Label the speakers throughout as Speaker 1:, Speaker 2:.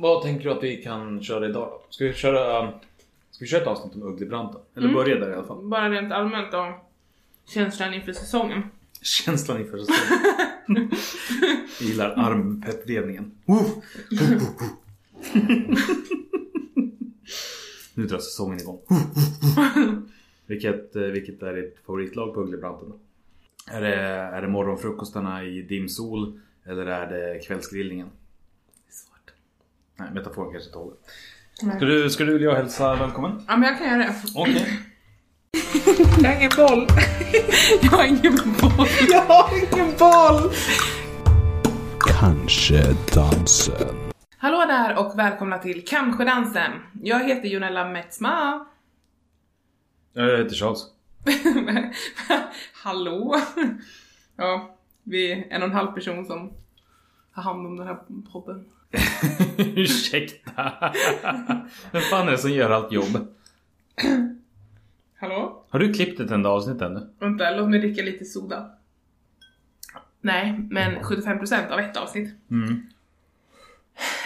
Speaker 1: Vad tänker du att vi kan köra idag då? Ska vi köra, ska vi köra ett avsnitt om Ugglebranten? Eller
Speaker 2: Mm.
Speaker 1: börja där i alla fall.
Speaker 2: Bara rent allmänt om känslan inför säsongen.
Speaker 1: Känslan inför säsongen. Jag gillar armpepprevningen. Uh! nu drar säsongen igång. vilket, eh, vilket är ditt favoritlag på Ugglebranten? då? Är det, är det morgonfrukostarna i dimsol? Eller är det kvällsgrillningen? Nej, metaforen kanske inte håller. Ska du, ska du vilja hälsa välkommen?
Speaker 2: Ja men jag kan göra det.
Speaker 1: Okej.
Speaker 2: Jag har ingen boll. jag har ingen boll.
Speaker 1: Jag har ingen boll!
Speaker 3: Kanske dansen.
Speaker 2: Hallå där och välkomna till Kanske dansen. Jag heter Jonella Metzma.
Speaker 1: Jag heter Charles.
Speaker 2: Hallå? Ja, vi är en och en halv person som har hand om den här podden.
Speaker 1: Ursäkta. Vem fan är det som gör allt jobb?
Speaker 2: Hallå?
Speaker 1: Har du klippt ett enda avsnitt ännu?
Speaker 2: Vänta, låt mig dricka lite soda. Nej, men 75% av ett avsnitt.
Speaker 1: Mm.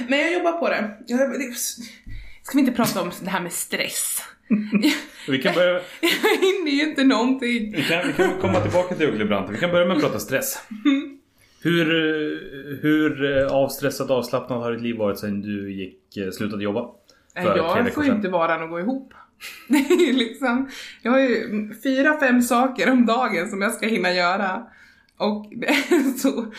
Speaker 2: Men jag jobbar på det. Jag, det ska vi inte prata om det här med stress?
Speaker 1: Vi kan, börja,
Speaker 2: Jag hinner ju inte någonting.
Speaker 1: vi, kan, vi kan komma tillbaka till Ugglebranten. Vi kan börja med att prata stress. Hur, hur eh, avstressat och avslappnat har ditt liv varit sedan du gick, eh, slutade jobba?
Speaker 2: Jag får inte vardagen att gå ihop. Det är liksom, jag har ju fyra, fem saker om dagen som jag ska hinna göra. Och det är så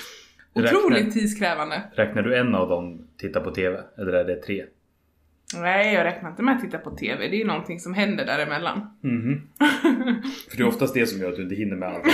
Speaker 2: otroligt tidskrävande.
Speaker 1: Räknar du en av dem tittar på TV? Eller är det tre?
Speaker 2: Nej, jag räknar inte med att titta på TV. Det är ju någonting som händer däremellan.
Speaker 1: Mhm. För det är oftast det som gör att du inte hinner med allt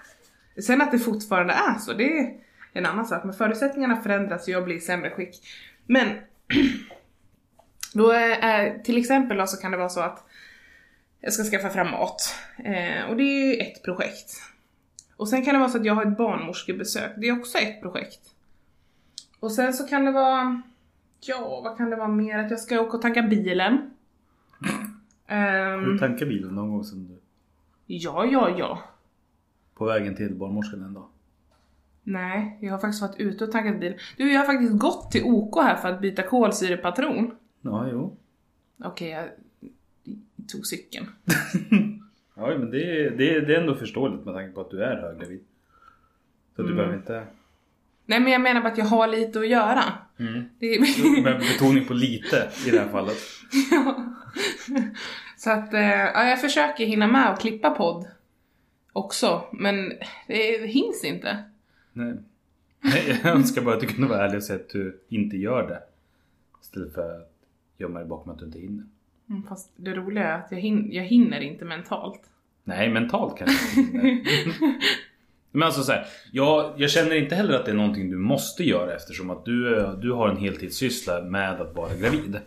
Speaker 2: Sen att det fortfarande är så, det är en annan sak. Men förutsättningarna förändras och jag blir i sämre skick. Men då är, till exempel då så kan det vara så att jag ska skaffa fram mat. Eh, och det är ju ett projekt. Och sen kan det vara så att jag har ett barnmorskebesök. Det är också ett projekt. Och sen så kan det vara, ja vad kan det vara mer? Att jag ska åka och tanka bilen.
Speaker 1: Har
Speaker 2: Ehm,
Speaker 1: du tankat bilen någon gång sedan du...
Speaker 2: ja, ja, ja.
Speaker 1: På vägen till barnmorskan en dag?
Speaker 2: Nej, jag har faktiskt varit ute och tankat bil. Du, jag har faktiskt gått till OK här för att byta kolsyrepatron.
Speaker 1: Ja, jo.
Speaker 2: Okej, jag tog cykeln.
Speaker 1: Ja, men det, är- det, det är ändå förståeligt med tanke på att du är höggravid. Så att du
Speaker 2: Mm.
Speaker 1: behöver inte...
Speaker 2: Nej, men jag menar bara att jag har lite att göra.
Speaker 1: Mm.
Speaker 2: Det.
Speaker 1: Med betoning på lite i det här fallet.
Speaker 2: ja. Så att, eh, ja, jag försöker hinna med och klippa podd också, men det hinns inte.
Speaker 1: Nej. Nej, Jag önskar bara att du kunde vara ärlig och säga att du inte gör det. Istället för att gömma dig bakom att du inte hinner.
Speaker 2: Mm, Fast det roliga är att jag, hin- jag hinner inte mentalt.
Speaker 1: Nej, mentalt kanske hinner. Men alltså så här, jag, jag känner inte heller att det är någonting du måste göra eftersom att du, du har en heltidssyssla med att vara gravid.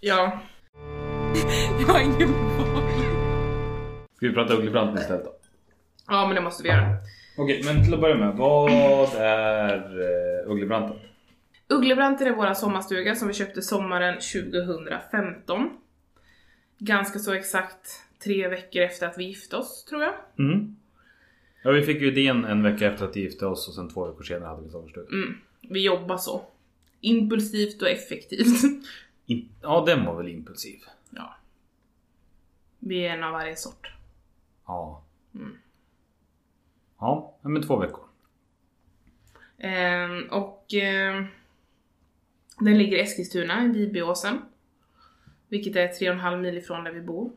Speaker 2: Ja. Jag har ingen boll.
Speaker 1: Ska vi prata Ugglebranten istället då?
Speaker 2: Ja, men det måste vi göra.
Speaker 1: Okej, men till att börja med. Vad är uh, Ugglebranten?
Speaker 2: Ugglebranten är våra sommarstuga som vi köpte sommaren 2015. Ganska så exakt tre veckor efter att vi gifte oss, tror jag.
Speaker 1: Mm. Ja, vi fick ju idén en vecka efter att vi gifte oss och sen två veckor senare hade vi sommarstuga.
Speaker 2: Mm. Vi jobbar så. Impulsivt och effektivt.
Speaker 1: In- Ja, den var väl impulsiv.
Speaker 2: ja. Vi är en av varje sort.
Speaker 1: Ja.
Speaker 2: Mm.
Speaker 1: Ja, men två veckor.
Speaker 2: Ehm, och ehm, den ligger i Eskilstuna, i Vibyåsen. Vilket är 3,5 mil ifrån där vi bor.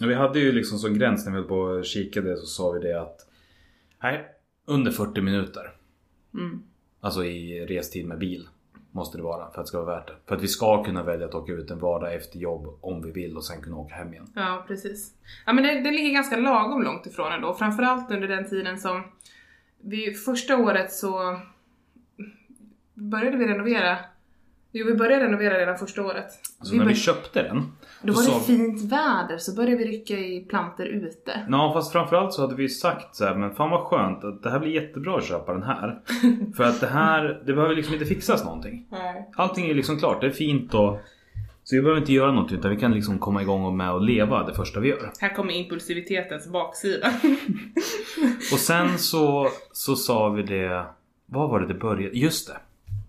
Speaker 1: Ja, Vi hade ju liksom som gräns när vi höll på och kikade så sa vi det att Nej, under 40 minuter.
Speaker 2: Mm.
Speaker 1: Alltså i restid med bil. Måste det vara för att det ska vara värt det. För att vi ska kunna välja att åka ut en vardag efter jobb om vi vill och sen kunna åka hem igen.
Speaker 2: Ja, precis. Ja, men det, det ligger ganska lagom långt ifrån ändå. Framförallt under den tiden som... Vi, första året så började vi renovera. Jo, vi började renovera redan första året.
Speaker 1: Så
Speaker 2: vi
Speaker 1: när vi
Speaker 2: bör-
Speaker 1: köpte den.
Speaker 2: då var det fint väder så började vi rycka i planter ute.
Speaker 1: Ja fast framförallt så hade vi sagt så här, men fan vad skönt att det här blir jättebra att köpa den här. För att det här, det behöver liksom inte fixas någonting.
Speaker 2: Nej.
Speaker 1: Allting är liksom klart, det är fint och så vi behöver inte göra något utan vi kan liksom komma igång och med och leva det första vi gör.
Speaker 2: Här kommer impulsivitetens baksida.
Speaker 1: Och sen så, så sa vi det, vad var det det började? Just det.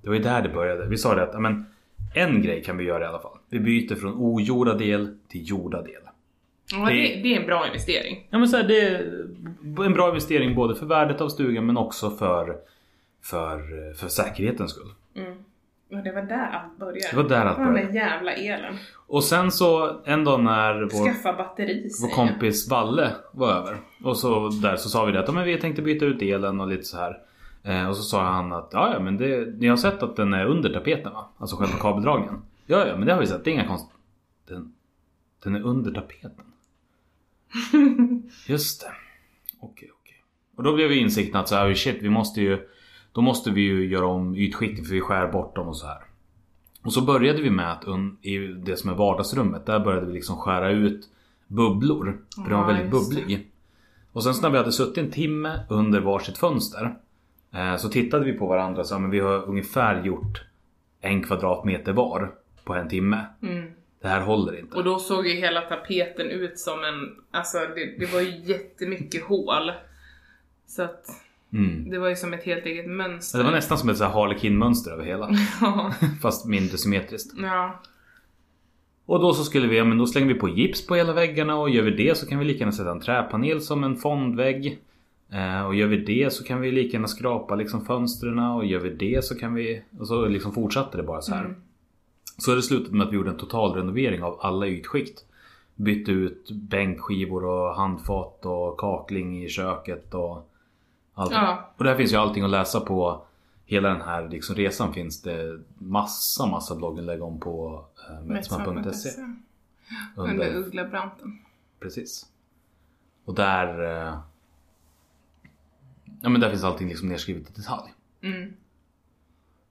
Speaker 1: Det var ju där det började. Vi sa det att, ja, men en grej kan vi göra i alla fall. Vi byter från ogjorda del till gjorda del.
Speaker 2: Ja, det, det är en bra investering.
Speaker 1: Ja men så här, det är en bra investering både för värdet av stugan men också för, för, för säkerhetens skull.
Speaker 2: Mm. Ja, det var där allt började.
Speaker 1: Det var där allt
Speaker 2: Ja, Den
Speaker 1: började.
Speaker 2: där jävla elen.
Speaker 1: Och sen så en dag när vår,
Speaker 2: Skaffa batteri
Speaker 1: vår kompis Valle var över. Och så där så sa vi det att men vi tänkte byta ut elen och lite så här. Eh, och så sa han att ja, ja men det, ni har sett att den är under tapeten va? Alltså själva kabeldragningen. Ja ja men det har vi sett, det är inga konst... Den, den är under tapeten. Just det. Okej okej. Och då blev vi insikten att så här, shit vi måste ju Då måste vi ju göra om ytskikten för vi skär bort dem och så här. Och så började vi med att i det som är vardagsrummet där började vi liksom skära ut bubblor. För den var
Speaker 2: Ja,
Speaker 1: väldigt
Speaker 2: just det.
Speaker 1: bubblig. Och sen så när vi hade suttit en timme under varsitt fönster. Eh, så tittade vi på varandra och sa men vi har ungefär gjort en kvadratmeter var på en timme.
Speaker 2: Mm.
Speaker 1: Det här håller inte.
Speaker 2: Och då såg ju hela tapeten ut som en, alltså det, det var ju jättemycket hål. Så att
Speaker 1: Mm.
Speaker 2: det var ju som ett helt eget mönster.
Speaker 1: Det var nästan som ett så här Harlequin-mönster över hela. Fast mindre symmetriskt.
Speaker 2: ja.
Speaker 1: Och då så skulle vi, ja men då slänger vi på gips på hela väggarna och gör vi det så kan vi lika gärna sätta en träpanel som en fondvägg. Eh, och gör vi det så kan vi lika gärna skrapa liksom fönstren och gör vi det så kan vi... Och så liksom fortsatte det bara så här.
Speaker 2: Mm.
Speaker 1: Så det slutade med att vi gjorde en total renovering av alla ytskikt. Bytte ut bänkskivor och handfat och kakling i köket och allt.
Speaker 2: Ja.
Speaker 1: Och där finns ju allting att läsa på hela den här liksom, resan finns det massa massa blogginlägg om på eh, metsman.se.
Speaker 2: Under
Speaker 1: Under,
Speaker 2: Ugglabranten.
Speaker 1: precis. Och där... Ja men där finns allting liksom nedskrivet i detalj.
Speaker 2: Mm.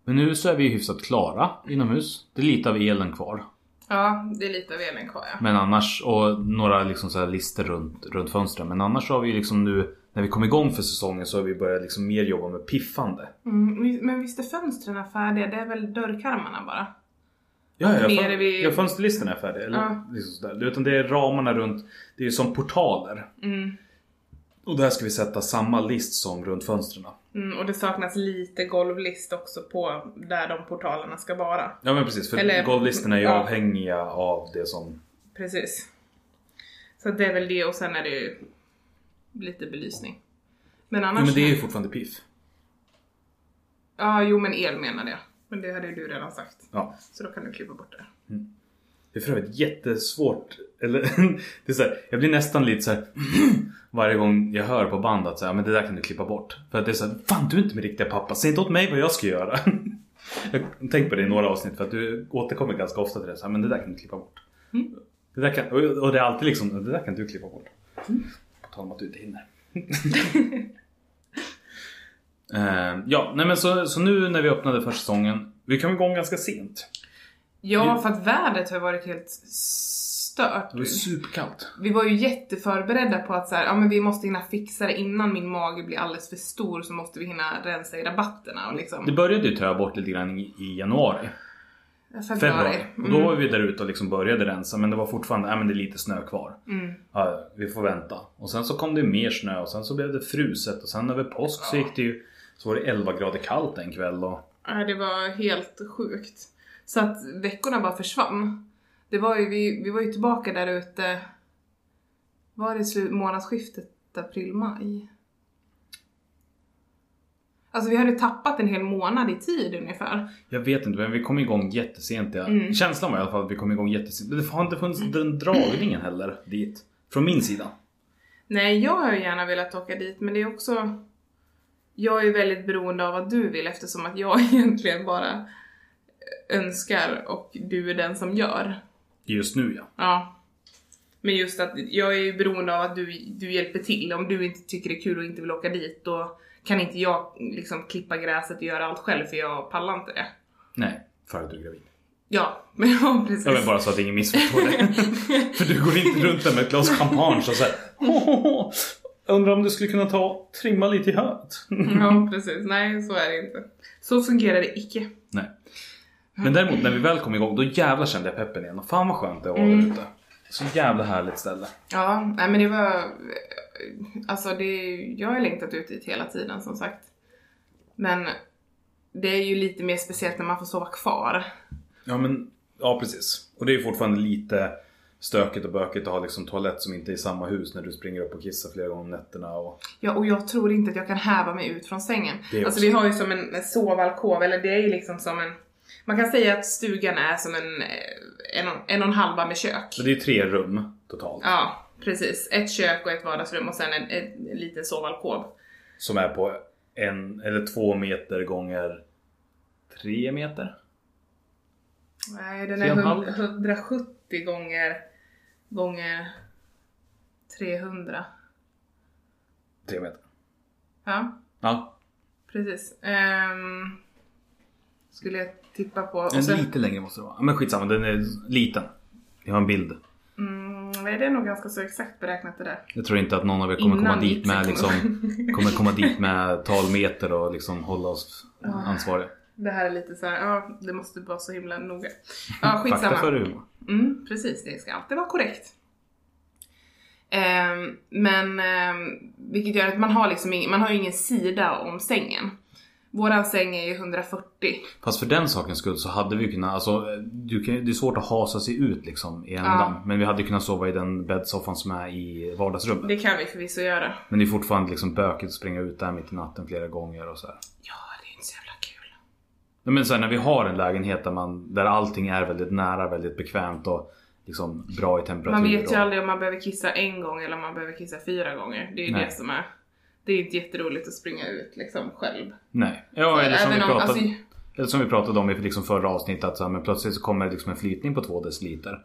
Speaker 1: Men nu så är vi hyfsat klara inomhus. Det är lite av elen kvar.
Speaker 2: Ja, det är lite av elen kvar ja.
Speaker 1: Men annars, och några liksom så här lister runt, runt fönstren. Men annars så har vi liksom nu, när vi kom igång för säsongen så har vi börjat liksom mer jobba med piffande.
Speaker 2: Mm, vi- men visst är fönstren färdiga? Det är väl dörrkarmarna bara?
Speaker 1: Ja, ja, fön-
Speaker 2: vid-
Speaker 1: ja fönsterlistorna är färdiga. Eller?
Speaker 2: Ja.
Speaker 1: Liksom sådär. Utan det är ramarna runt, det är ju som portaler.
Speaker 2: Mm.
Speaker 1: Och där ska vi sätta samma list som runt fönstren.
Speaker 2: Mm, och det saknas lite golvlist också på där de portalerna ska vara.
Speaker 1: Ja men precis, för
Speaker 2: Eller-
Speaker 1: golvlistorna är ju
Speaker 2: ja.
Speaker 1: avhängiga av det som...
Speaker 2: Precis. Så det är väl det och sen är det ju lite belysning. Men annars...
Speaker 1: men det är ju fortfarande piff.
Speaker 2: Ja, jo men el menade jag. Men det hade ju du redan sagt.
Speaker 1: Ja.
Speaker 2: Så då kan du klippa bort det.
Speaker 1: Det är för övrigt jättesvårt. Eller, det är så här, jag blir nästan lite så här varje gång jag hör på band att så här, men det där kan du klippa bort. För att det är så här, fan du är inte min riktiga pappa. Säg inte åt mig vad jag ska göra. Jag har tänkt på det i några avsnitt för att du återkommer ganska ofta till det. Så här, men det där kan du klippa bort.
Speaker 2: Mm.
Speaker 1: Det där kan, och det är alltid liksom, det där kan du klippa bort. På tal om att du inte hinner. Eh, ja, nej men så, så nu när vi öppnade för säsongen. Vi kom igång ganska sent.
Speaker 2: Ja, för att vädret har varit helt stört.
Speaker 1: Det var superkallt.
Speaker 2: Vi var ju jätteförberedda på att så här, ja, men vi måste hinna fixa det innan min mage blir alldeles för stor så måste vi hinna rensa i rabatterna och liksom.
Speaker 1: Det började ju töa bort lite grann i, i januari.
Speaker 2: Februari.
Speaker 1: februari. Och
Speaker 2: Mm.
Speaker 1: då var vi där ute och liksom började rensa men det var fortfarande, ja men det är lite snö kvar.
Speaker 2: Mm.
Speaker 1: Ja, vi får vänta. Och sen så kom det mer snö och sen så blev det fruset och sen över påsk så gick det ju så var det 11 grader kallt en kväll och
Speaker 2: Ja, det var helt sjukt. Så att veckorna bara försvann. Det var ju, vi, vi var ju tillbaka där ute, var det slut, månadsskiftet april-maj? Alltså vi hade tappat en hel månad i tid ungefär.
Speaker 1: jag vet inte men vi kom igång jättesent. Ja.
Speaker 2: Mm.
Speaker 1: Känslan var i alla fall att vi kom igång jättesent. Det har inte funnits den dragningen heller dit. Från min sida.
Speaker 2: Nej, jag har ju gärna velat åka dit men det är också... Jag är ju väldigt beroende av vad du vill eftersom att jag egentligen bara önskar och du är den som gör.
Speaker 1: Just nu ja.
Speaker 2: Ja. Men just att jag är ju beroende av att du, du hjälper till. Om du inte tycker det är kul och inte vill åka dit då kan inte jag liksom klippa gräset och göra allt själv för jag pallar inte det.
Speaker 1: Nej, för att du är gravid.
Speaker 2: Ja, men ja precis.
Speaker 1: Ja, men bara så att ingen missförstår det. för du går inte runt där med ett glas champagne och såhär Undrar om du skulle kunna ta trimma lite i hörnet.
Speaker 2: ja, precis. Nej, så är det inte. Så fungerar det icke.
Speaker 1: Nej. Men däremot när vi väl kom igång, då jävlar kände jag peppen igen. Och fan vad skönt det var mm. ute. Så jävla härligt ställe.
Speaker 2: Ja, nej men det var... Alltså det... Jag har längtat ut dit hela tiden som sagt. Men det är ju lite mer speciellt när man får sova kvar.
Speaker 1: Ja men, ja precis. Och det är ju fortfarande lite stökigt och bökigt att ha liksom toalett som inte är i samma hus när du springer upp och kissar flera gånger om nätterna. Och...
Speaker 2: Ja och jag tror inte att jag kan häva mig ut från sängen. Alltså vi har ju som en sovalkov, eller det är ju liksom som en man kan säga att stugan är som en, en, en och en halva med kök.
Speaker 1: Så det är tre rum totalt?
Speaker 2: Ja, precis. Ett kök och ett vardagsrum och sen en, en, en liten sovalkov.
Speaker 1: Som är på en eller två meter gånger tre meter?
Speaker 2: Nej, den är 170 gånger, gånger 300.
Speaker 1: Tre meter?
Speaker 2: Ja.
Speaker 1: Ja.
Speaker 2: Precis. Um, skulle jag tippa på.
Speaker 1: Och sen... Lite längre måste det vara. Men skitsamma, den är liten. Jag har en bild.
Speaker 2: Mm, det är nog ganska så exakt beräknat det där.
Speaker 1: Jag tror inte att någon av er kommer komma dit med liksom, kommer komma dit med talmeter och liksom hålla oss ansvariga.
Speaker 2: Det här är lite så här, ja det måste vara så himla noga. Ja skitsamma. Fakta
Speaker 1: för humor.
Speaker 2: Mm, precis, det ska alltid vara korrekt. Um, men um, vilket gör att man har liksom ing, man har ingen sida om sängen. Våran säng är ju 140.
Speaker 1: Fast för den sakens skull så hade vi kunnat, alltså du det är svårt att hasa sig ut liksom i ändan. Ja. Men vi hade kunnat sova i den bäddsoffan som är i vardagsrummet.
Speaker 2: Det kan vi förvisso göra.
Speaker 1: Men det är fortfarande liksom bökigt att springa ut där mitt i natten flera gånger och så här.
Speaker 2: Ja, det är inte så jävla kul.
Speaker 1: Men så här, när vi har en lägenhet där, man, där allting är väldigt nära, väldigt bekvämt och liksom bra i temperatur.
Speaker 2: Man vet ju och... aldrig om man behöver kissa en gång eller om man behöver kissa fyra gånger. Det är ju det som är det är inte jätteroligt att springa ut liksom själv.
Speaker 1: Nej. Ja, eller som, vi pratade, alltså... eller som vi pratade om i liksom förra avsnittet att så här, men plötsligt så kommer det liksom en flytning på två deciliter.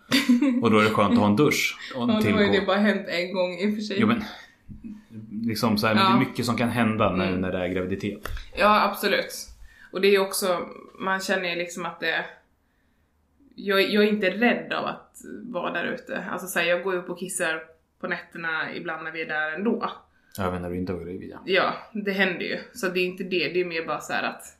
Speaker 1: och då är det skönt att ha en dusch.
Speaker 2: Och en ja, då har ju det bara hänt en gång i och för sig.
Speaker 1: Jo, men, liksom så här, ja. Det är mycket som kan hända när, mm. när det är graviditet.
Speaker 2: Ja, absolut. Och det är också, man känner ju liksom att det jag, jag är inte rädd av att vara där ute. Alltså så här, jag går upp och kissar på nätterna ibland när vi är där ändå.
Speaker 1: Även när du inte var gravid ja.
Speaker 2: Ja, det händer ju. Så det är inte det, det är mer bara så att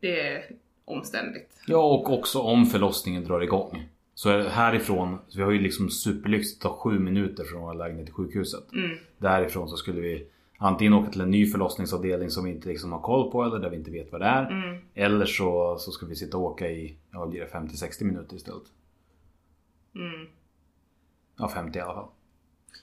Speaker 2: det är omständigt.
Speaker 1: Ja, och också om förlossningen drar igång. Så härifrån, så vi har ju liksom superlyx, det tar sju minuter från vår lägenhet till sjukhuset.
Speaker 2: Mm.
Speaker 1: Därifrån så skulle vi antingen åka till en ny förlossningsavdelning som vi inte liksom har koll på eller där vi inte vet vad det är.
Speaker 2: Mm.
Speaker 1: Eller så, så ska vi sitta och åka i, ja blir det 50-60 minuter istället.
Speaker 2: Mm.
Speaker 1: Ja 50 i alla fall.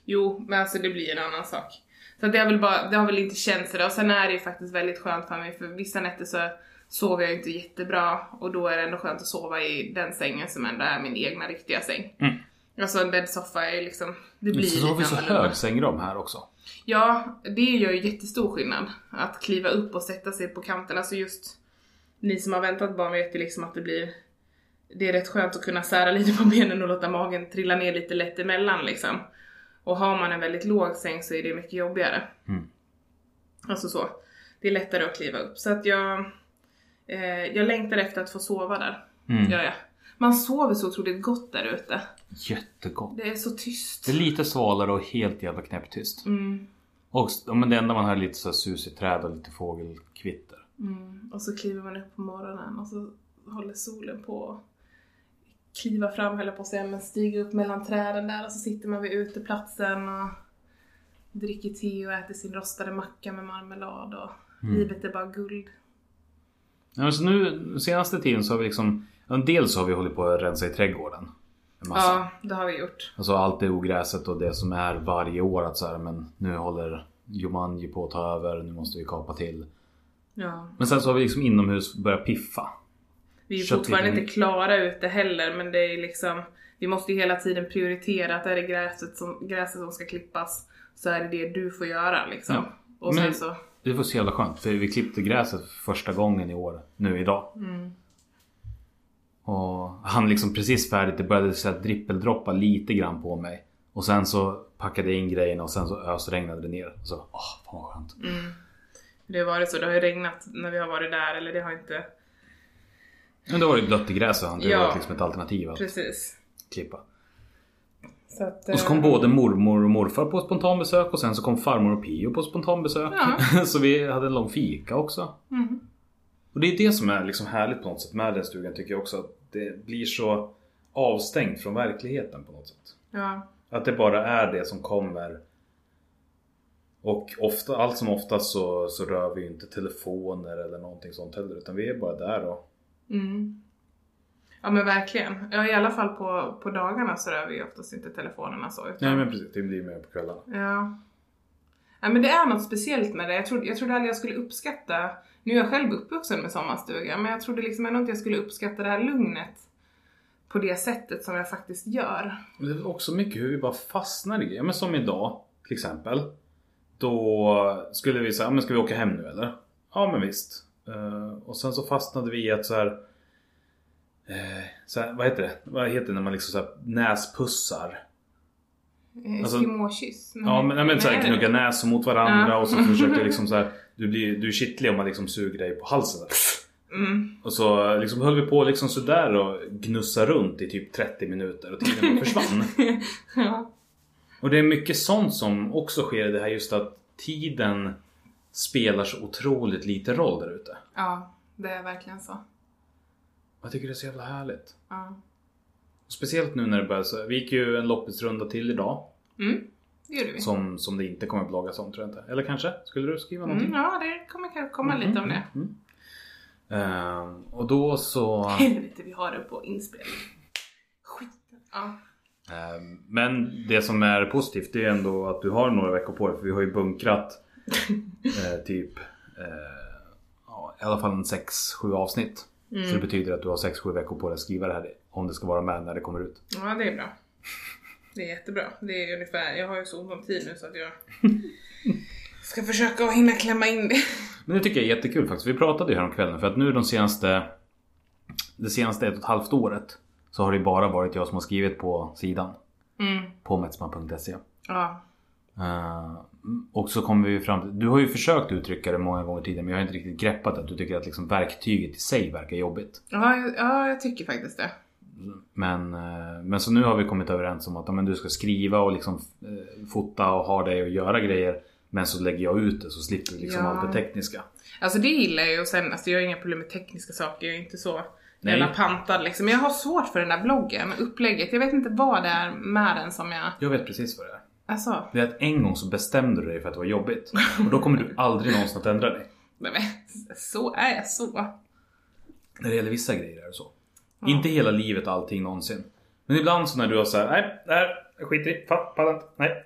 Speaker 2: Jo, men alltså det blir en annan sak. Så det har väl bara, det har väl inte känts det. Och sen är det ju faktiskt väldigt skönt för mig för vissa nätter så sover jag inte jättebra och då är det ändå skönt att sova i den sängen som ändå är min egna riktiga säng.
Speaker 1: Mm.
Speaker 2: Alltså en bäddsoffa är liksom, det blir
Speaker 1: Så sover vi så hög sängram här också.
Speaker 2: Ja, det gör ju jättestor skillnad. Att kliva upp och sätta sig på kanten. Alltså just ni som har väntat barn vet ju liksom att det blir det är rätt skönt att kunna sära lite på benen och låta magen trilla ner lite lätt emellan liksom. Och har man en väldigt låg säng så är det mycket jobbigare.
Speaker 1: Mm.
Speaker 2: Alltså så. Det är lättare att kliva upp. Så att jag, eh, jag längtar efter att få sova där.
Speaker 1: Mm.
Speaker 2: Gör jag. Man sover så otroligt gott där ute.
Speaker 1: Jättegott.
Speaker 2: Det är så tyst.
Speaker 1: Det är lite svalare och helt jävla knäpptyst.
Speaker 2: Mm.
Speaker 1: Och men det enda man hör är lite så susigt träd och lite fågelkvitter.
Speaker 2: Mm. Och så kliver man upp på morgonen och så håller solen på kliva fram höll jag på att säga, men stiga upp mellan träden där och så sitter man vid uteplatsen och dricker te och äter sin rostade macka med marmelad och mm. livet är bara guld.
Speaker 1: Ja, så nu senaste tiden så har vi liksom, dels har vi hållit på att rensa i trädgården.
Speaker 2: Ja, det har vi gjort.
Speaker 1: Alltså allt det ogräset och det som är varje år att så här, men nu håller Jumanji på att ta över, nu måste vi kapa till.
Speaker 2: Ja.
Speaker 1: Men sen så har vi liksom inomhus börjat piffa.
Speaker 2: Vi är fortfarande inte klara ute heller men det är liksom Vi måste ju hela tiden prioritera att är det gräset som, gräset som ska klippas Så är det det du får göra liksom. Ja. Och
Speaker 1: men
Speaker 2: så...
Speaker 1: Det var så jävla skönt för vi klippte gräset första gången i år, nu idag.
Speaker 2: Mm.
Speaker 1: Och han liksom precis färdigt, det började så här drippeldroppa lite grann på mig. Och sen så packade jag in grejerna och sen så ösregnade det ner. Så, åh, fan vad skönt.
Speaker 2: Mm. Det har varit så, det har ju regnat när vi har varit där eller det har inte...
Speaker 1: Men då var det blött i gräset det
Speaker 2: Ja.
Speaker 1: var liksom ett alternativ att
Speaker 2: Precis.
Speaker 1: klippa.
Speaker 2: Så att,
Speaker 1: Och så
Speaker 2: eh,
Speaker 1: kom både mormor och morfar på spontanbesök och sen så kom farmor och Pio på spontanbesök.
Speaker 2: Ja.
Speaker 1: så vi hade en lång fika också.
Speaker 2: mhm.
Speaker 1: Och det är det som är liksom härligt på något sätt med den stugan tycker jag också. Att det blir så avstängt från verkligheten på något sätt.
Speaker 2: Ja.
Speaker 1: Att det bara är det som kommer. Och ofta, allt som oftast så, så rör vi ju inte telefoner eller någonting sånt heller. Utan vi är bara där och...
Speaker 2: Mm. Ja men verkligen. Ja i alla fall på, på dagarna så rör vi oftast inte telefonerna så. Utan,
Speaker 1: Nej men precis, det blir mer på kvällarna.
Speaker 2: Ja. ja. men det är något speciellt med det. Jag trodde, jag trodde aldrig jag skulle uppskatta, nu är jag själv uppvuxen med sommarstuga, men jag trodde liksom ändå inte jag skulle uppskatta det här lugnet på det sättet som jag faktiskt gör.
Speaker 1: Men Det är också mycket hur vi bara fastnar i grejer. Men som idag till exempel. Då skulle vi säga, men ska vi åka hem nu eller? Ja men visst. Eh, och sen så fastnade vi i att så här, eh, så här, vad heter det? Vad heter det när man liksom så här näspussar?
Speaker 2: Eh,
Speaker 1: Alltså-
Speaker 2: Eskimokyss.
Speaker 1: Ja men, nej, men så här, knugga näsor mot varandra
Speaker 2: Ja.
Speaker 1: och så försöker liksom så här, du blir du är kittlig om man liksom suger dig på halsen.
Speaker 2: Mm.
Speaker 1: Och så liksom höll vi på liksom sådär och gnussa runt i typ 30 minuter och tiden försvann.
Speaker 2: ja.
Speaker 1: Och det är mycket sånt som också sker i det här just att tiden spelar så otroligt lite roll där ute.
Speaker 2: ja, det är verkligen så.
Speaker 1: Jag tycker det är så jävla härligt.
Speaker 2: Ja.
Speaker 1: Speciellt nu när det börjar så. Vi gick ju en loppisrunda till idag.
Speaker 2: Mm, det gjorde vi.
Speaker 1: Som, som det inte kommer bloggas om tror jag inte. Eller kanske? Skulle du skriva
Speaker 2: Mm,
Speaker 1: någonting?
Speaker 2: ja, det kommer kanske komma lite om det.
Speaker 1: Mm. Ehm, och då så...
Speaker 2: Helvete, vi har det på inspelning. Skit. Ja.
Speaker 1: Ehm, men det som är positivt det är ändå att du har några veckor på dig. För vi har ju bunkrat eh, typ eh, ja, i alla fall en 6-7 avsnitt. Så det betyder att du har 6-7 veckor på dig att skriva det här om det ska vara med när det kommer ut.
Speaker 2: ja, det är bra. Det är jättebra. Det är ungefär, jag har ju så ont om tid nu så att jag ska försöka hinna klämma in det.
Speaker 1: Men det tycker jag är jättekul faktiskt. Vi pratade ju här om kvällen för att nu de senaste Det senaste ett och ett halvt året Så har det bara varit jag som har skrivit på sidan
Speaker 2: Mm.
Speaker 1: På metsman.se
Speaker 2: Ja.
Speaker 1: Och så kommer vi fram till Du har ju försökt uttrycka det många gånger tidigare men jag har inte riktigt greppat att du tycker att liksom verktyget i sig verkar jobbigt.
Speaker 2: Ja, jag- ja, jag tycker faktiskt det.
Speaker 1: Men, eh, men så nu har vi kommit överens om att men du ska skriva och liksom eh, fota och ha det och göra grejer. Men så lägger jag ut det så slipper vi liksom
Speaker 2: Ja.
Speaker 1: allt det tekniska.
Speaker 2: Alltså det gillar jag ju och sen, alltså jag har inga problem med tekniska saker, jag är inte så
Speaker 1: Nej.
Speaker 2: jävla pantad liksom. Men jag har svårt för den där bloggen, upplägget. Jag vet inte vad det är med den som jag...
Speaker 1: Jag vet precis vad det är.
Speaker 2: Alltså,
Speaker 1: Det är att en gång så bestämde du dig för att det var jobbigt. Och då kommer du aldrig någonsin att ändra dig.
Speaker 2: nej men så är jag så.
Speaker 1: När det gäller vissa grejer är det så. Inte hela livet allting någonsin. Men ibland så när du har såhär, nej, det här, skiter i, pallar inte, nej.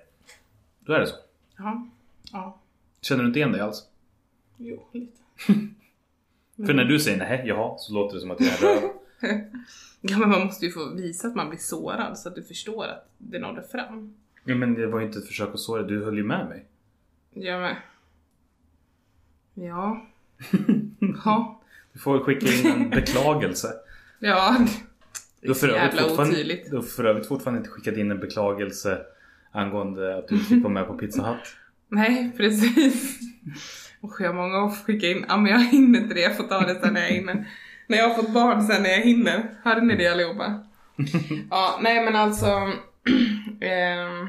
Speaker 1: Då är det så.
Speaker 2: Ja. Ja.
Speaker 1: Känner du inte igen dig alls?
Speaker 2: Jo, lite.
Speaker 1: För när du säger nej, jaha, så låter det som att jag är röv.
Speaker 2: Ja men man måste ju få visa att man blir sårad så att du förstår att det nådde fram.
Speaker 1: Ja, men det var ju inte ett försök att såra du höll ju med mig.
Speaker 2: Ja men. Ja. Ja.
Speaker 1: Du får väl skicka in en beklagelse.
Speaker 2: Ja.
Speaker 1: Du har för övrigt fortfarande-. Du har för övrigt fortfarande inte skickat in en beklagelse angående att du fick vara med på Pizza Hut.
Speaker 2: Nej, precis. Och jag har många att skicka in. Ja, men jag hinner inte det. Jag får ta det sen när jag hinner. När jag har fått barn sen när jag hinner. Hörde ni det allihopa? Ja, nej men alltså. ehm,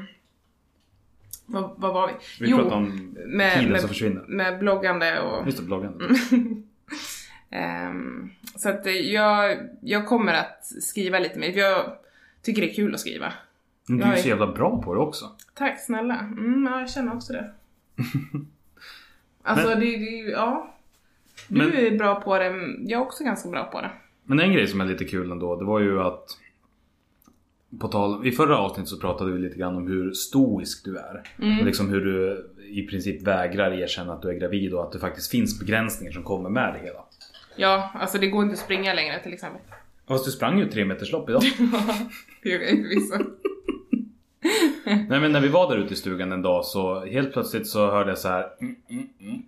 Speaker 2: vad, vad var vi?
Speaker 1: Vi pratade om
Speaker 2: med,
Speaker 1: tiden
Speaker 2: med,
Speaker 1: som försvinner.
Speaker 2: med bloggande och...
Speaker 1: Just det, bloggen.
Speaker 2: Ehm, så att eh, jag, jag kommer att skriva lite mer. Jag tycker det är kul att skriva.
Speaker 1: Men du är
Speaker 2: är-
Speaker 1: så jävla bra på det också.
Speaker 2: Tack snälla. Mm, ja, jag känner också det. Alltså
Speaker 1: Men-
Speaker 2: det, det, ja. Du
Speaker 1: Men-
Speaker 2: är bra på det, jag är också ganska bra på det.
Speaker 1: Men en grej som är lite kul ändå, det var ju att på tal, I förra avsnittet så pratade vi lite grann om hur stoisk du är. Och liksom hur du i princip vägrar erkänna att du är gravid och att det faktiskt finns begränsningar som kommer med det hela.
Speaker 2: Ja, alltså det går inte att springa längre till exempel.
Speaker 1: Fast du sprang ju tre meters lopp idag.
Speaker 2: Det gör jag förvisso.
Speaker 1: Nej men när vi var där ute i stugan en dag så helt plötsligt så hörde jag så här. "Mm, mm, mm."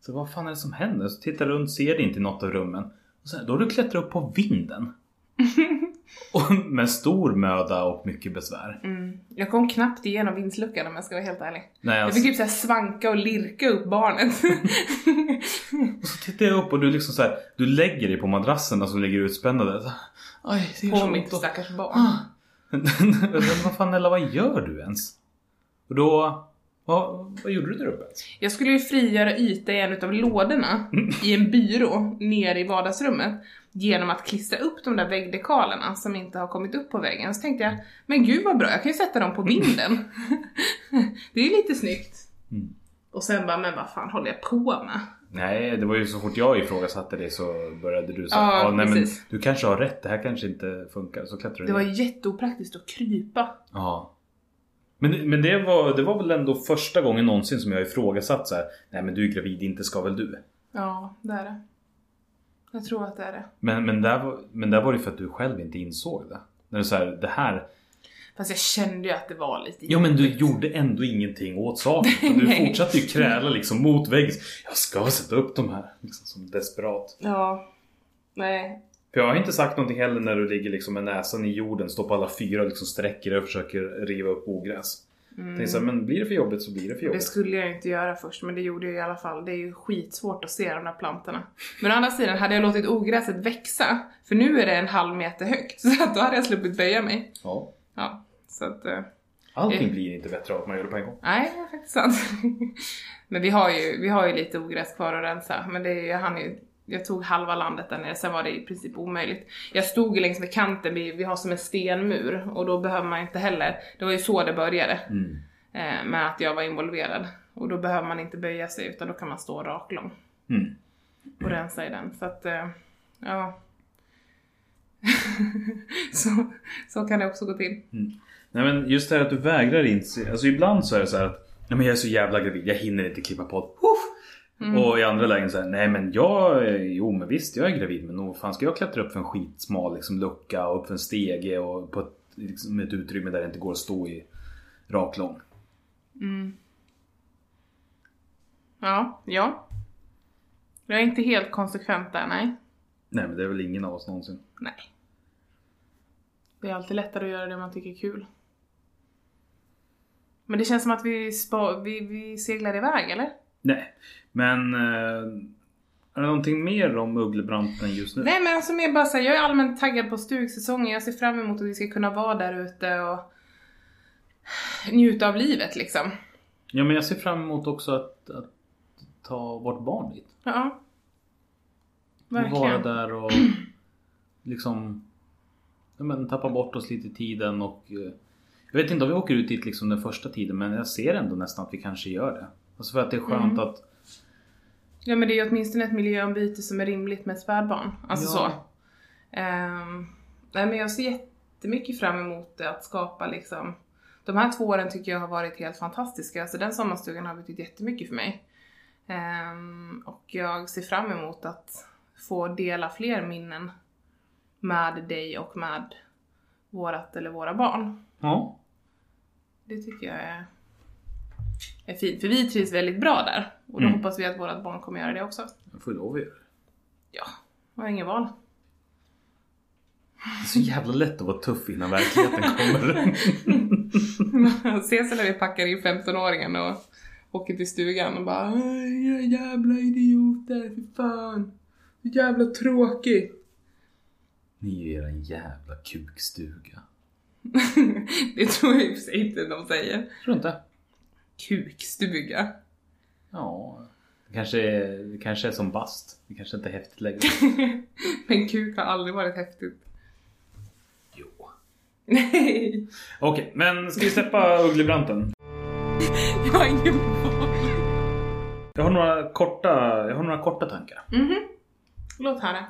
Speaker 1: Så vad fan är det som händer? Så tittar jag runt, ser det inte i något av rummen. Och så här, då har du klättrat upp på vinden. Och med stor möda och mycket besvär.
Speaker 2: Mm. Jag kom knappt igenom vindsluckan om jag ska vara helt ärlig.
Speaker 1: Nej,
Speaker 2: Jag
Speaker 1: alltså,
Speaker 2: fick typ såhär svanka och lirka upp barnet.
Speaker 1: och så tittar jag upp och du liksom så här, du lägger dig på madrassen som ligger utspännade. Så, Aj, det
Speaker 2: på
Speaker 1: så
Speaker 2: mitt stackars barn.
Speaker 1: Ah. Men vad fan Ella, vad gör du ens? Och då, vad, vad gjorde du där uppe?
Speaker 2: Jag skulle ju frigöra yta i en utav lådorna i en byrå nere i vardagsrummet genom att klistra upp de där väggdekalerna som inte har kommit upp på väggen. Så tänkte jag, men gud vad bra, jag kan ju sätta dem på vinden. det är ju lite snyggt.
Speaker 1: Mm.
Speaker 2: Och sen bara, men vad fan håller jag på med?
Speaker 1: Nej, det var ju så fort jag ifrågasatte det så började du säga
Speaker 2: Ja,
Speaker 1: ah, nej men du kanske har rätt, det här kanske inte funkar. Så klättrar du
Speaker 2: Det var
Speaker 1: ner.
Speaker 2: jätteopraktiskt att krypa.
Speaker 1: Ja. Men, men det, var, det var väl ändå första gången någonsin som jag ifrågasatt så här. Nej men du är gravid, inte ska väl du?
Speaker 2: Ja, det är det. Jag tror att det är det.
Speaker 1: Men, men, där, var, men där var det för att du själv inte insåg det. När du säger det här.
Speaker 2: Fast jag kände ju att det var lite
Speaker 1: Ja men du gjorde ändå ingenting åt saken. Du fortsatte ju kräla liksom mot väggen. Jag ska sätta upp de här. Liksom som desperat.
Speaker 2: Ja. Nej.
Speaker 1: För jag har inte sagt någonting heller när du ligger liksom med näsan i jorden, står på alla fyra och liksom sträcker dig och försöker riva upp ogräs.
Speaker 2: Mm.
Speaker 1: Tänkte så här, men blir det för jobbigt så blir det för
Speaker 2: Det
Speaker 1: jobbigt.
Speaker 2: skulle jag inte göra först, men det gjorde jag i alla fall. Det är ju skitsvårt att se de där plantorna. Men å andra sidan, hade jag låtit ogräset växa, för nu är det en halv meter högt, så att då hade jag sluppit böja mig.
Speaker 1: Ja.
Speaker 2: Ja, så att... eh,
Speaker 1: Allting
Speaker 2: Eh.
Speaker 1: blir inte bättre av att man gör det på en gång.
Speaker 2: Nej, det är faktiskt sant. men vi har, ju, vi har ju lite ogräs kvar att rensa, men det är, jag hann ju jag tog halva landet där nere, sen var det i princip omöjligt. Jag stod längs med kanten, vi, vi har som en stenmur och då behöver man inte heller, det var ju så det började.
Speaker 1: Mm.
Speaker 2: eh, med att jag var involverad. Och då behöver man inte böja sig utan då kan man stå raklång
Speaker 1: Mm.
Speaker 2: och rensa i den. Så att, eh, ja. så, så kan det också gå till.
Speaker 1: Nej men just det här att du vägrar inse. Alltså ibland så är det så här att Nej men jag är så jävla gravid, jag hinner inte klippa podd. Huff! Och i andra lägen så här, nej men jag, jo men visst jag är gravid men nog fan ska jag klättra upp för en skitsmal liksom, lucka och upp för en stege och på ett, liksom, ett utrymme där det inte går att stå i raklång.
Speaker 2: Ja, ja. Jag är inte helt konsekvent där, nej.
Speaker 1: Nej men det är väl ingen av oss någonsin.
Speaker 2: Nej. Det är alltid lättare att göra det man tycker är kul. Men det känns som att vi, spa, vi, vi seglar iväg, eller?
Speaker 1: Nej. Men eh, är det någonting mer om Ugglebranten just nu?
Speaker 2: Nej men alltså mer bara såhär, jag är allmänt taggad på stugsäsongen. Jag ser fram emot att vi ska kunna vara där ute och njuta av livet liksom.
Speaker 1: Ja men jag ser fram emot också att, att ta vårt barn dit.
Speaker 2: Ja.
Speaker 1: Och Vara
Speaker 2: Verkligen.
Speaker 1: där och liksom ja, men, tappa bort oss lite i tiden och eh, Jag vet inte om vi åker ut dit liksom den första tiden men jag ser ändå nästan att vi kanske gör det. Alltså för att det är skönt
Speaker 2: Mm.
Speaker 1: att
Speaker 2: Ja men det är ju åtminstone ett miljöombyte som är rimligt med ett spädbarn. Alltså
Speaker 1: Ja.
Speaker 2: så. Ehm, nej men jag ser jättemycket fram emot det, att skapa liksom De här två åren tycker jag har varit helt fantastiska, så den sommarstugan har betytt jättemycket för mig. Ehm, och jag ser fram emot att få dela fler minnen med dig och med vårat eller våra barn.
Speaker 1: Ja,
Speaker 2: Det tycker jag är, är fint, för vi trivs väldigt bra där. Och då
Speaker 1: Mm.
Speaker 2: hoppas vi att vårat barn kommer göra det också.
Speaker 1: jag får lov att göra det.
Speaker 2: Ja, jag har ingen val.
Speaker 1: Det är så jävla lätt att vara tuff innan verkligheten kommer.
Speaker 2: Ses när vi packar in 15-åringen och åker till stugan och bara "Aj, era jävla idioter, fy fan. Jävla tråkigt.
Speaker 1: Ni är en jävla kukstuga.
Speaker 2: det tror jag i och för sig inte de säger.
Speaker 1: Tror inte?
Speaker 2: Kukstuga.
Speaker 1: Ja, det kanske är, det kanske är som bast. Det kanske inte är häftigt längre.
Speaker 2: Men kuk har aldrig varit häftigt.
Speaker 1: Jo.
Speaker 2: Nej,
Speaker 1: Okej, men ska vi släppa Ugglebranten?
Speaker 2: jag har ingen.
Speaker 1: Jag har några korta, jag har några korta tankar.
Speaker 2: Mhm. Låt höra.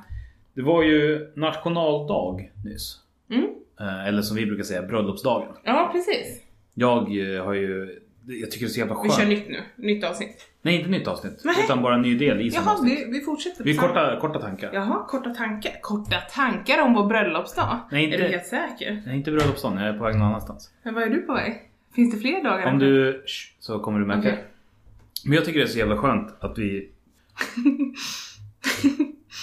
Speaker 1: Det var ju nationaldag nyss.
Speaker 2: Mm.
Speaker 1: Eh, Eller som vi brukar säga, bröllopsdagen.
Speaker 2: Ja, precis.
Speaker 1: Jag eh, har ju... Jag tycker det är så jävla
Speaker 2: Vi
Speaker 1: skönt.
Speaker 2: kör nytt nu. Nytt avsnitt.
Speaker 1: Nej, inte nytt avsnitt.
Speaker 2: Nej.
Speaker 1: Utan bara en ny del i
Speaker 2: Jaha, vi, vi fortsätter.
Speaker 1: Vi korta, korta tankar.
Speaker 2: Jaha, korta tankar. Korta tankar om vår bröllopsdag?
Speaker 1: Nej, inte-
Speaker 2: Är du helt säker?
Speaker 1: Nej, inte bröllopsdagen. Jag är på väg någon annanstans.
Speaker 2: Men var är du på väg? Finns det fler dagar?
Speaker 1: Om du... Shh, Så kommer du märka.
Speaker 2: Okej.
Speaker 1: Men jag tycker det är så jävla skönt att vi...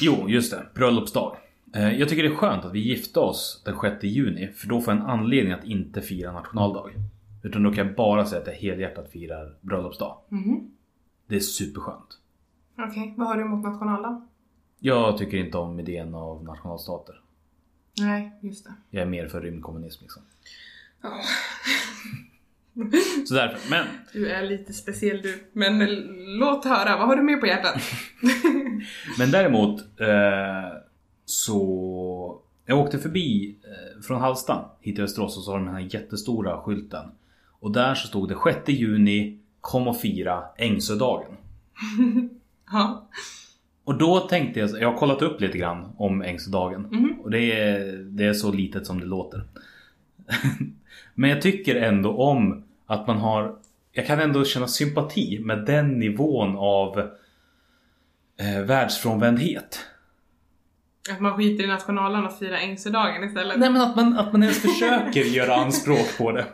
Speaker 1: Jo, just det. Bröllopsdag. Eh, Jag tycker det är skönt att vi gifte oss den 6 juni för då får jag en anledning att inte fira nationaldag. Utan då kan jag bara säga att jag helhjärtat firar bröllopsdag.
Speaker 2: Mhm.
Speaker 1: Det är superskönt.
Speaker 2: Okej, vad har du emot nationaldag?
Speaker 1: Jag tycker inte om idén av nationalstater.
Speaker 2: Nej, just det.
Speaker 1: Jag är mer för rymdkommunism liksom.
Speaker 2: Ja,
Speaker 1: Så därför, men
Speaker 2: du är lite speciell du. Men låt höra, vad har du med på hjärtat?
Speaker 1: Men däremot eh, så Jag åkte förbi eh, från Hallsta hit till Västerås och så har de den här jättestora skylten. Och där så stod det 6 juni Kom och fira Ängsödagen.
Speaker 2: ja.
Speaker 1: Och då tänkte jag, jag har kollat upp lite grann om Ängsödagen. Och det är, det är så litet som det låter. Men jag tycker ändå om att man har Jag kan ändå känna sympati med den nivån av eh, världsfrånvändhet.
Speaker 2: Att man skiter i nationalen och firar Ängsödagen istället.
Speaker 1: Nej men att man, att man ens försöker göra anspråk på det.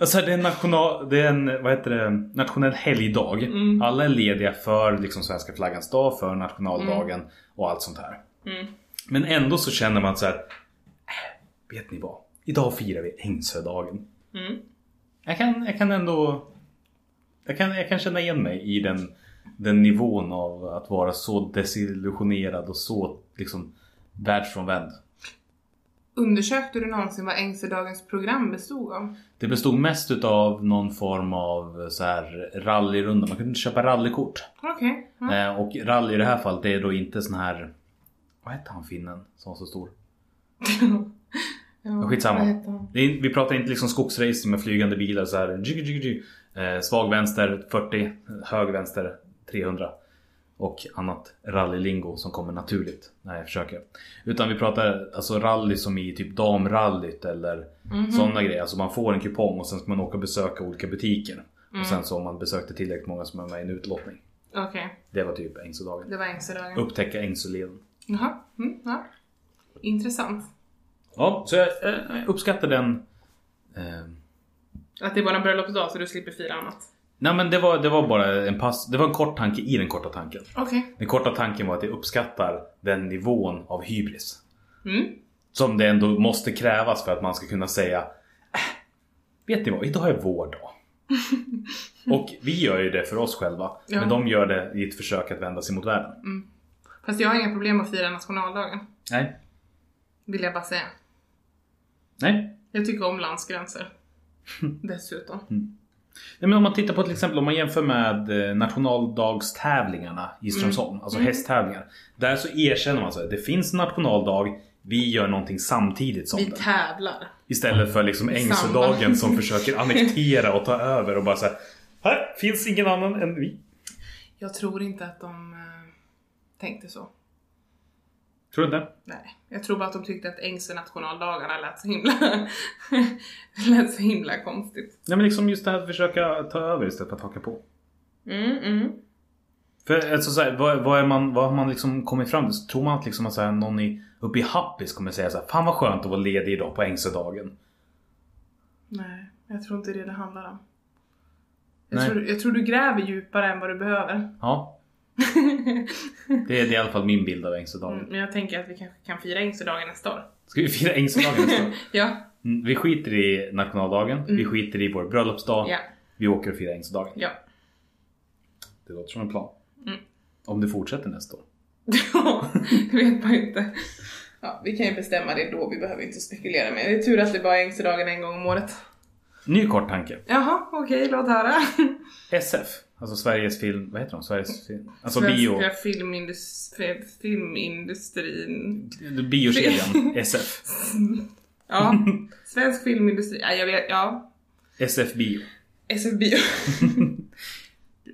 Speaker 1: Alltså det är en, national, det är en vad heter det, nationell helgdag.
Speaker 2: Mm.
Speaker 1: Alla är lediga för liksom svenska flaggans dag, för nationaldagen och allt sånt här.
Speaker 2: Mm.
Speaker 1: Men ändå så känner man så här. "Äh, Vet ni vad? Idag firar vi Ängsödagen.
Speaker 2: Mm.
Speaker 1: Jag kan, jag kan ändå... Jag kan, jag kan känna igen mig i den, den nivån av att vara så desillusionerad och så liksom världsfrånvänd.
Speaker 2: Undersökte du någonsin vad Ängsödagens program bestod av?
Speaker 1: Det bestod mest utav någon form av så här rallyrunda. Man kunde köpa rallykort.
Speaker 2: Okej. Ja.
Speaker 1: Eh, och rally i det här fallet det är då inte sån här... Vad hette han finnen som var så stor?
Speaker 2: ja,
Speaker 1: skitsamma. är, vi pratar inte liksom skogsrace med flygande bilar så här. Eh, svag vänster 40, hög vänster 300. Och annat rallylingo som kommer naturligt när jag försöker. Utan vi pratar alltså rally som i typ damrallyt eller
Speaker 2: Mhm.
Speaker 1: sådana grejer. Alltså man får en kupong och sen ska man åka och besöka olika butiker.
Speaker 2: Mm.
Speaker 1: Och sen så om man besökte tillräckligt många som är med i en utlottning.
Speaker 2: Okej,
Speaker 1: Det var typ Ängsödagen.
Speaker 2: det var Ängsödagen.
Speaker 1: Upptäcka Ängsöleden.
Speaker 2: Jaha, mm, ja. Intressant.
Speaker 1: Ja, så jag eh, uppskattar den. Eh,
Speaker 2: Att det är bara en bröllopsdag så du slipper fira annat.
Speaker 1: Nej men det var, det var bara en pass. Det var en kort tanke i den korta tanken.
Speaker 2: Okej.
Speaker 1: Den korta tanken var att jag uppskattar den nivån av hybris.
Speaker 2: Mm.
Speaker 1: Som det ändå måste krävas för att man ska kunna säga äh, Vet ni vad, idag är vår dag. Och vi gör ju det för oss själva.
Speaker 2: Ja.
Speaker 1: Men de gör det i ett försök att vända sig mot världen.
Speaker 2: Fast jag har inga problem att fira nationaldagen.
Speaker 1: Nej.
Speaker 2: Vill jag bara säga.
Speaker 1: Nej.
Speaker 2: Jag tycker om landsgränser. Dessutom.
Speaker 1: Nej, men om man tittar på till exempel om man jämför med eh, nationaldagstävlingarna i Strömsholm, alltså hästtävlingar. Där så erkänner man så här, det finns nationaldag, vi gör någonting samtidigt som
Speaker 2: Vi
Speaker 1: den.
Speaker 2: tävlar.
Speaker 1: Istället för liksom Ängsödagen som försöker annektera och ta över och bara säga Här finns ingen annan än vi.
Speaker 2: Jag tror inte att de eh, tänkte så.
Speaker 1: Tror du inte?
Speaker 2: Nej, jag tror bara att de tyckte att Ängsö nationaldagarna lät så himla... lät så himla konstigt.
Speaker 1: Nej men liksom just det här att försöka ta över istället för att haka på.
Speaker 2: Mm, mm.
Speaker 1: För alltså, så här, vad, vad, är man, vad har man liksom kommit fram till? Tror man att liksom att så här, någon i, uppe i Happis kommer säga så här, Fan vad skönt att vara ledig idag på Ängsödagen.
Speaker 2: Nej, jag tror inte det det handlar om. Jag
Speaker 1: Nej.
Speaker 2: tror, jag tror du gräver djupare än vad du behöver.
Speaker 1: Ja. Det är, i alla fall min bild av Ängsödagen.
Speaker 2: Mm, men jag tänker att vi kanske kan fira Ängsödagen nästa år.
Speaker 1: Ska vi fira Ängsödagen nästa år?
Speaker 2: Ja.
Speaker 1: Mm, Vi skiter i nationaldagen, vi
Speaker 2: Mm.
Speaker 1: skiter i vår bröllopsdag,
Speaker 2: Ja.
Speaker 1: vi åker och firar Ängsödagen.
Speaker 2: Ja.
Speaker 1: Det låter som en plan.
Speaker 2: Mm.
Speaker 1: Om det fortsätter nästa år.
Speaker 2: Ja, det vet man ju inte. Ja, vi kan ju bestämma det då, vi behöver inte spekulera mer. Det är tur att det bara är Ängsödagen en gång om året.
Speaker 1: Ny kort tanke.
Speaker 2: Jaha, okej, låt höra.
Speaker 1: SF, alltså Sveriges film... Vad heter de? Sveriges film... Alltså
Speaker 2: Svenska
Speaker 1: bio...
Speaker 2: filmindus- fi- filmindustrin.
Speaker 1: Biokedjan SF.
Speaker 2: Ja, svensk filmindustri. Ja, jag vet, ja.
Speaker 1: SF Bio.
Speaker 2: SF Bio.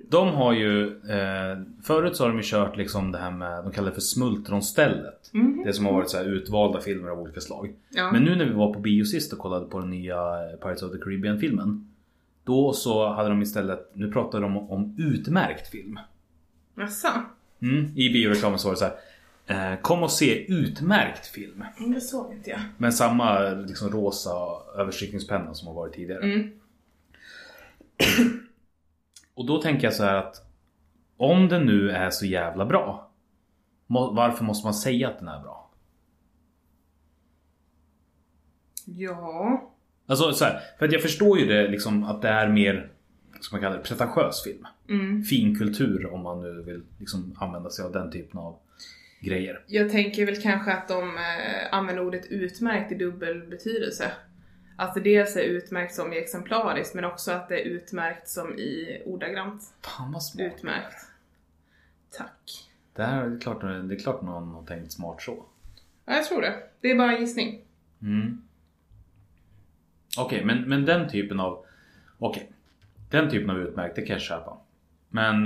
Speaker 1: De har ju... Eh, förut så har de ju kört liksom det här med... De kallar det för smultronstället.
Speaker 2: Mhm.
Speaker 1: Det som har varit så utvalda filmer av olika slag.
Speaker 2: Ja.
Speaker 1: Men nu när vi var på bio sist och kollade på den nya eh, Pirates of the Caribbean filmen. Då så hade de istället, nu pratar de om, om utmärkt film.
Speaker 2: Jaså?
Speaker 1: Mm, I bioreklamen så var det så här. Eh, kom och se utmärkt film.
Speaker 2: Mm, Det såg inte jag.
Speaker 1: Men samma liksom, rosa överstrykningspenna som har varit tidigare.
Speaker 2: Mm.
Speaker 1: Och då tänker jag så här att om den nu är så jävla bra. må- Varför måste man säga att den är bra?
Speaker 2: Ja.
Speaker 1: Alltså så här, för att jag förstår ju det liksom att det är mer, som man kallar det, pretentiös film.
Speaker 2: Mm.
Speaker 1: Finkultur om man nu vill liksom använda sig av den typen av grejer.
Speaker 2: Jag tänker väl kanske att de eh, använder ordet utmärkt i dubbel betydelse. Att det dels är utmärkt som i exemplariskt men också att det är utmärkt som i ordagrant.
Speaker 1: Fan vad smart.
Speaker 2: Utmärkt. Tack.
Speaker 1: Det här är klart, det är klart någon har tänkt smart så.
Speaker 2: Ja, jag tror det. Det är bara en gissning.
Speaker 1: Mm. Okej, men, men den typen av... Okej. Den typen av utmärkt, det kan jag köpa. Men,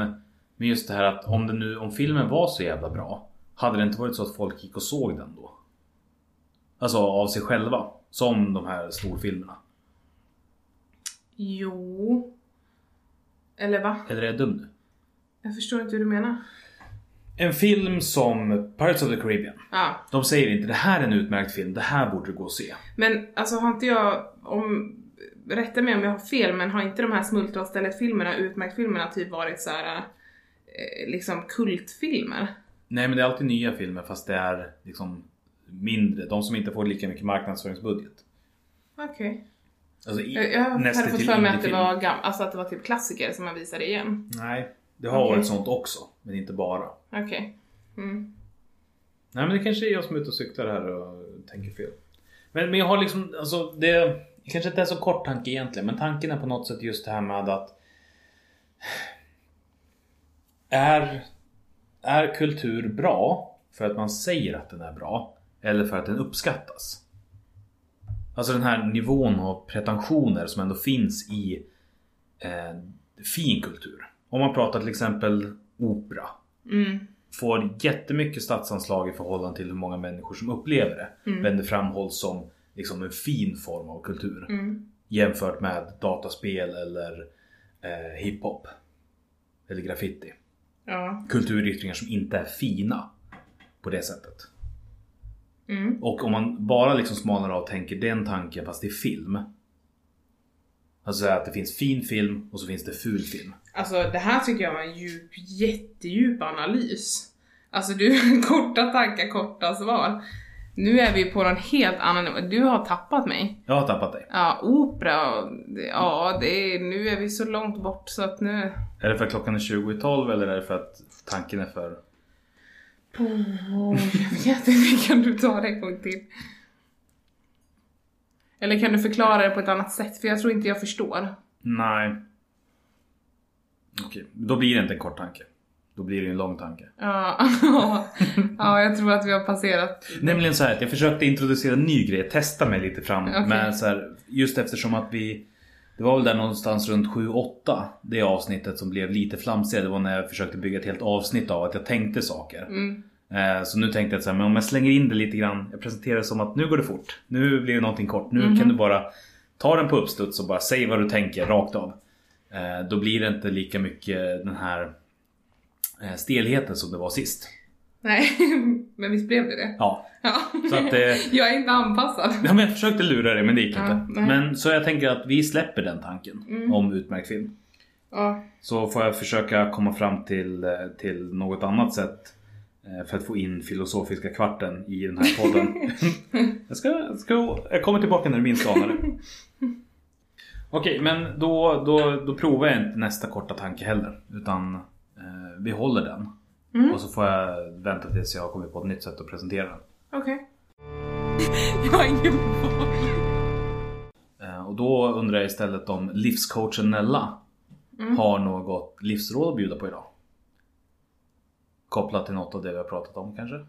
Speaker 1: men just det här att om, det nu, om filmen var så jävla bra. Hade det inte varit så att folk gick och såg den då? Alltså av sig själva. Som de här storfilmerna.
Speaker 2: Jo. Eller va?
Speaker 1: Eller är jag dum nu?
Speaker 2: Jag förstår inte hur du menar.
Speaker 1: En film som Pirates of the Caribbean.
Speaker 2: Ja.
Speaker 1: De säger inte det här är en utmärkt film, det här borde du gå och se.
Speaker 2: Men alltså har inte jag, om, rätta mig om jag har fel, men har inte de här Smultronstället-filmerna, utmärkt-filmerna, typ varit så här, eh, liksom kultfilmer?
Speaker 1: Nej men det är alltid nya filmer fast det är liksom mindre. De som inte får lika mycket marknadsföringsbudget.
Speaker 2: Okej.
Speaker 1: Alltså i,
Speaker 2: Jag, hade fått för mig att det var gam- alltså att det var typ klassiker som man visade igen.
Speaker 1: Nej, det har
Speaker 2: Okej.
Speaker 1: varit sånt också. Men inte bara.
Speaker 2: Okej. Mm.
Speaker 1: Nej men det kanske är jag som är ute och cyklar här och tänker fel. Men, men jag har liksom, alltså det kanske inte är så kort tanke egentligen. Men tanken är på något sätt just det här med att är, är kultur bra för att man säger att den är bra? Eller för att den uppskattas? Alltså den här nivån av pretensioner som ändå finns i eh, fin kultur. Om man pratar till exempel opera.
Speaker 2: Mm.
Speaker 1: Får jättemycket statsanslag i förhållande till hur många människor som upplever det. Men det framhålls som liksom en fin form av kultur.
Speaker 2: Mm.
Speaker 1: Jämfört med dataspel eller eh, hiphop. Eller graffiti.
Speaker 2: Ja.
Speaker 1: Kulturyttringar som inte är fina. På det sättet.
Speaker 2: Mm.
Speaker 1: Och om man bara liksom smalnar av och tänker den tanken fast är film. Alltså att det finns fin film och så finns det ful film.
Speaker 2: Alltså det här tycker jag var en djup, jättedjup analys. Alltså du, korta tankar, korta svar. Nu är vi på någon helt annan nivå. Du har tappat mig.
Speaker 1: Jag har tappat dig.
Speaker 2: Ja, opera, ja det är, nu är vi så långt bort så att nu...
Speaker 1: Är det för att klockan är 20 i 12 eller är det för att tanken är för...
Speaker 2: Oh, jag vet inte, kan du ta det en gång till? Eller kan du förklara det på ett annat sätt? För jag tror inte jag förstår.
Speaker 1: Nej. Okej, då blir det inte en kort tanke. Då blir det en lång tanke.
Speaker 2: Ja, ja, jag tror att vi har passerat.
Speaker 1: Nämligen så här att jag försökte introducera en ny grej, testa mig lite fram.
Speaker 2: Okej.
Speaker 1: Men så här, just eftersom att vi Det var väl där någonstans runt 7-8 Det avsnittet som blev lite flamsiga. Det var när jag försökte bygga ett helt avsnitt av att jag tänkte saker.
Speaker 2: Mm.
Speaker 1: Eh, Så nu tänkte jag att så här, men om jag slänger in det lite grann. Jag presenterar det som att nu går det fort. Nu blir det någonting kort. Nu
Speaker 2: Mhm.
Speaker 1: kan du bara ta den på uppstuds och bara säg vad du tänker rakt av. Eh, Då blir det inte lika mycket den här eh, stelheten som det var sist.
Speaker 2: Nej, men visst blev det det?
Speaker 1: Ja,
Speaker 2: Ja.
Speaker 1: Så att, eh,
Speaker 2: jag är inte anpassad.
Speaker 1: Ja, men jag försökte lura dig men det gick
Speaker 2: Ja,
Speaker 1: inte.
Speaker 2: nej.
Speaker 1: Men så jag tänker att vi släpper den tanken
Speaker 2: Mm.
Speaker 1: om utmärkt film.
Speaker 2: Ja,
Speaker 1: Så får jag försöka komma fram till, till något annat sätt för att få in filosofiska kvarten i den här podden. jag, ska, jag, ska, jag kommer tillbaka när du minst anar det. Okej, men då, då, då provar jag inte nästa korta tanke heller. Utan eh, vi håller den.
Speaker 2: Mm.
Speaker 1: Och så får jag vänta tills jag har kommit på ett nytt sätt att presentera den.
Speaker 2: okej. jag har ingen.
Speaker 1: Eh, Och då undrar jag istället om livscoachen Nella
Speaker 2: Mm.
Speaker 1: har något livsråd att bjuda på idag? Kopplat till något av det vi har pratat om kanske?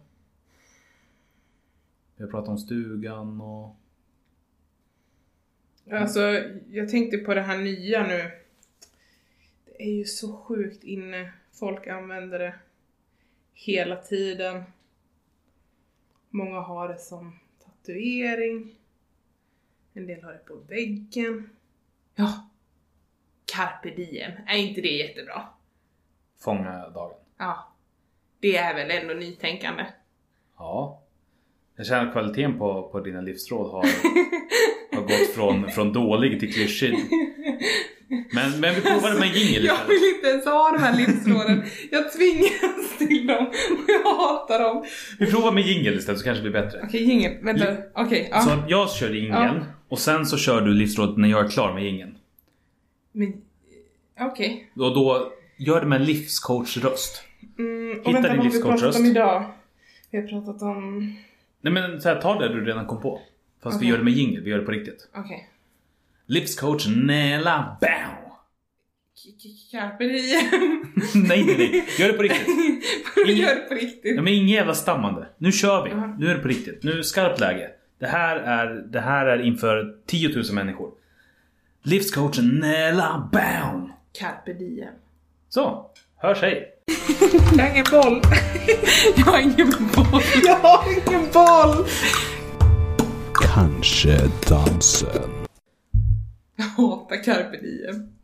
Speaker 1: Vi har pratat om stugan och...
Speaker 2: Alltså, jag tänkte på det här nya nu. Det är ju så sjukt inne. Folk använder det hela tiden. Många har det som tatuering. En del har det på väggen. Ja. Carpe diem. Är inte det jättebra?
Speaker 1: Fånga dagen.
Speaker 2: Ja. Det är väl ändå nytänkande.
Speaker 1: Ja. Jag känner att kvaliteten på, på dina livsråd har, har gått från, från dålig till klyschig. Men, men vi provade med en jingel
Speaker 2: Jag vill inte ens ha de här livsråden. Jag tvingas till dem och jag hatar dem.
Speaker 1: Vi provar med jingel istället så kanske det blir bättre.
Speaker 2: Okej, jingel. Vänta. Okej, ja.
Speaker 1: Så jag kör jingeln
Speaker 2: Ja.
Speaker 1: och sen så kör du livsrådet när jag är klar med jingeln.
Speaker 2: Men... Okej.
Speaker 1: Och då gör det med en livscoachröst.
Speaker 2: Mm, och
Speaker 1: Hitta
Speaker 2: vänta,
Speaker 1: din
Speaker 2: vad har vi pratat
Speaker 1: livscoachröst.
Speaker 2: om idag? Vi har pratat om...
Speaker 1: Nej men så här, ta det du redan kom på. Fast vi
Speaker 2: Okej.
Speaker 1: gör det med jingel, vi gör det på riktigt.
Speaker 2: Okej.
Speaker 1: Livscoach Nella Bow!
Speaker 2: Carpe diem.
Speaker 1: nej nej nej, gör det på riktigt.
Speaker 2: Vi gör det på riktigt.
Speaker 1: Ja, men inget jävla stammande. Nu kör vi.
Speaker 2: Ja.
Speaker 1: Nu är det på riktigt. Nu är det skarpt läge. Det här är, det här är inför 10 000 människor. Livscoachen Nella Bow!
Speaker 2: Carpe diem.
Speaker 1: Så, hörs hej!
Speaker 2: Jag har ingen boll. Jag har ingen boll. Jag har ingen boll.
Speaker 3: Kanske dansen.
Speaker 2: Jag hatar carpe diem.